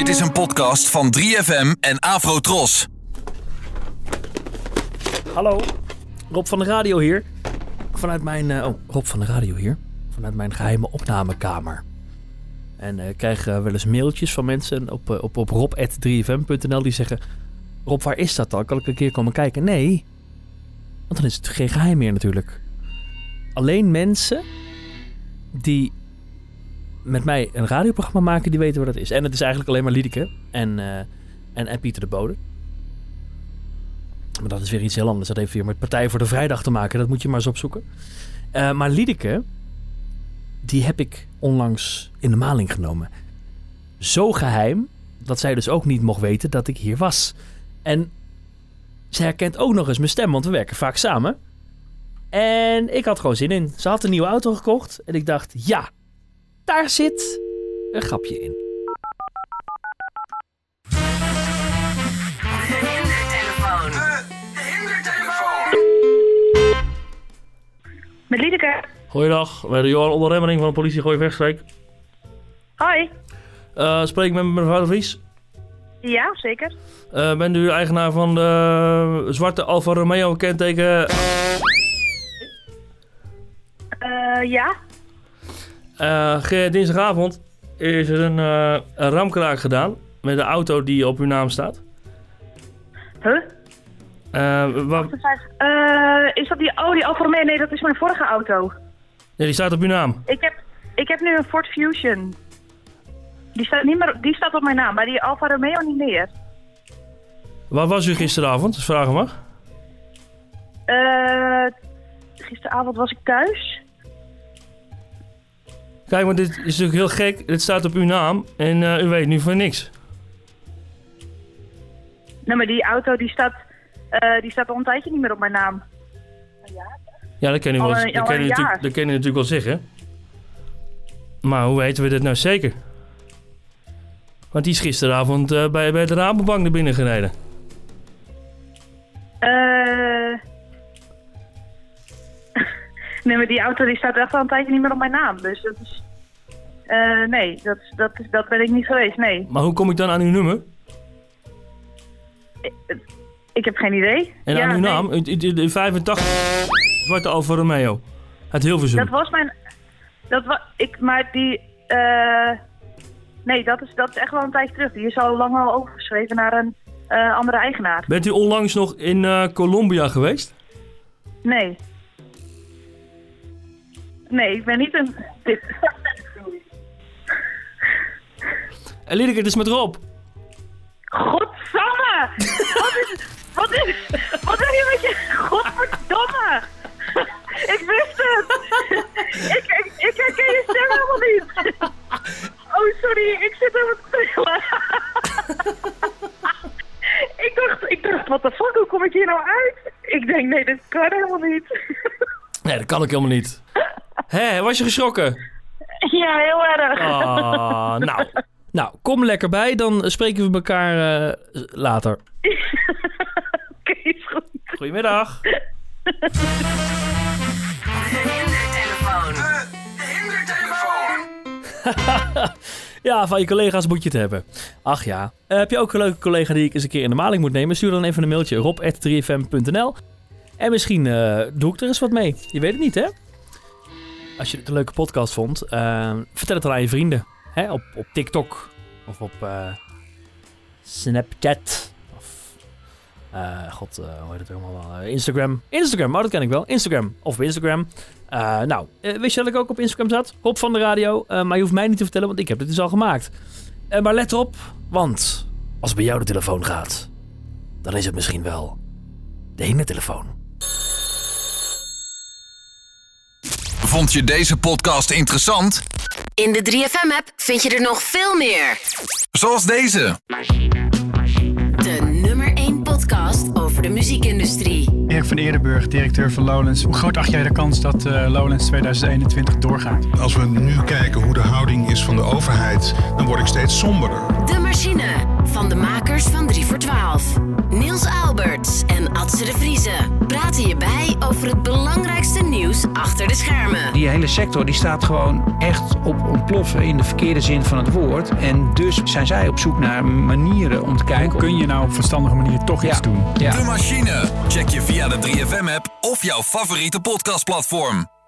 Dit is een podcast van 3FM en Afrotros. Hallo, Rob van de Radio hier. Vanuit mijn. eh, oh, Rob van de Radio hier. Vanuit mijn geheime opnamekamer. En eh, ik krijg eh, wel eens mailtjes van mensen op, op, op rob.3fm.nl die zeggen: Rob, waar is dat dan? Kan ik een keer komen kijken? Nee, want dan is het geen geheim meer natuurlijk. Alleen mensen die met mij een radioprogramma maken, die weten waar dat is. En het is eigenlijk alleen maar Liedeke en, eh, en, en Pieter de Bode. Maar dat is weer iets heel anders. Dat heeft weer met Partij voor de Vrijdag te maken. Dat moet je maar eens opzoeken. Eh, maar Liedeke, die heb ik onlangs in de maling genomen. Zo geheim dat zij dus ook niet mocht weten dat ik hier was. En ze herkent ook nog eens mijn stem, want we werken vaak samen. En ik had gewoon zin in. Ze had een nieuwe auto gekocht en ik dacht, ja, daar zit een grapje in. Met Liedeke. Goeiedag, wij de Johan Onderremmering van de politie Gooi Wegstreek. Hoi. Uh, spreek ik met mevrouw de Vries. Ja, zeker. Uh, bent u eigenaar van de zwarte Alfa Romeo kenteken? Uh, ja. Uh, dinsdagavond is er een, uh, een ramkraak gedaan met de auto die op uw naam staat. Huh? Uh, wat... is dat die, oh, die Alfa Romeo? Nee, dat is mijn vorige auto. Nee, die staat op uw naam. Ik heb, ik heb nu een Ford Fusion. Die staat, niet meer, die staat op mijn naam, maar die Alfa Romeo niet meer. Waar was u gisteravond, als vragen mag? Uh, gisteravond was ik thuis. Kijk, want dit is natuurlijk heel gek. Dit staat op uw naam en uh, u weet nu van niks. Nee, maar die auto die staat, uh, die staat al een tijdje niet meer op mijn naam. Ja, dat kan u, wel, een, dat kan u, natuurlijk, dat kan u natuurlijk wel zeggen. Maar hoe weten we dit nou zeker? Want die is gisteravond uh, bij, bij de Rabobank naar binnen gereden. Nee, maar die auto die staat echt al een tijdje niet meer op mijn naam. Dus dat is... Uh, nee, dat, dat, dat ben ik niet geweest, nee. Maar hoe kom ik dan aan uw nummer? Ik, ik heb geen idee. En ja, aan uw nee. naam? De 85 Zwarte Alfa Romeo. Het Hilversum. Dat was mijn... Dat was... Ik, maar die... Uh, nee, dat is, dat is echt wel een tijdje terug. Die is al lang al overgeschreven naar een uh, andere eigenaar. Bent u onlangs nog in Colombia geweest? Nee. Nee, ik ben niet een... Liedeke, het is met Rob. Godsamme! wat is... Wat is... Wat is hier met je... Godverdomme! ik wist het! ik, ik, ik herken je stem helemaal niet! oh, sorry, ik zit helemaal te trillen. ik dacht, ik dacht, wat de fuck, hoe kom ik hier nou uit? Ik denk, nee, dit kan helemaal niet. nee, dat kan ik helemaal niet. Hé, was je geschrokken? Ja, heel erg. Ah, nou. Nou, kom lekker bij, dan spreken we elkaar uh, later. Oké, is goed. Goedemiddag. ja, van je collega's moet je het hebben. Ach ja. Uh, heb je ook een leuke collega die ik eens een keer in de maling moet nemen? Stuur dan even een mailtje rob.3fm.nl En misschien uh, doe ik er eens wat mee. Je weet het niet, hè? Als je het een leuke podcast vond, uh, vertel het dan aan je vrienden. Hè? Op, op TikTok of op uh, Snapchat. Of, uh, god, uh, hoe heet het helemaal? Instagram. Instagram, oh dat ken ik wel. Instagram of op Instagram. nou, wist je dat ik ook op Instagram zat? Rob van de radio. maar je hoeft mij niet te vertellen, want ik heb dit dus al gemaakt. maar let op, want als bij jou de telefoon gaat, dan is het misschien wel de hindertelefoon. Vond je deze podcast interessant? In de 3FM-app vind je er nog veel meer. Zoals deze. De nummer 1 podcast over de muziekindustrie. Erik van Eerdenburg, directeur van Lowlands. Hoe groot acht jij de kans dat uh, Lowlands 2021 doorgaat? Als we nu kijken hoe de houding is van de overheid, dan word ik steeds somberder. De machine van de makers van 3 voor 12. Niels Alberts en Adse de Vrieze praten je bij over het belangrijkste nieuws achter de schermen. Die hele sector die staat gewoon echt op ontploffen in de verkeerde zin van het woord. En dus zijn zij op zoek naar manieren om te kijken... Hoe kun je nou op verstandige manier toch iets doen? Ja. De machine. Check je via de 3FM-app of jouw favoriete podcastplatform.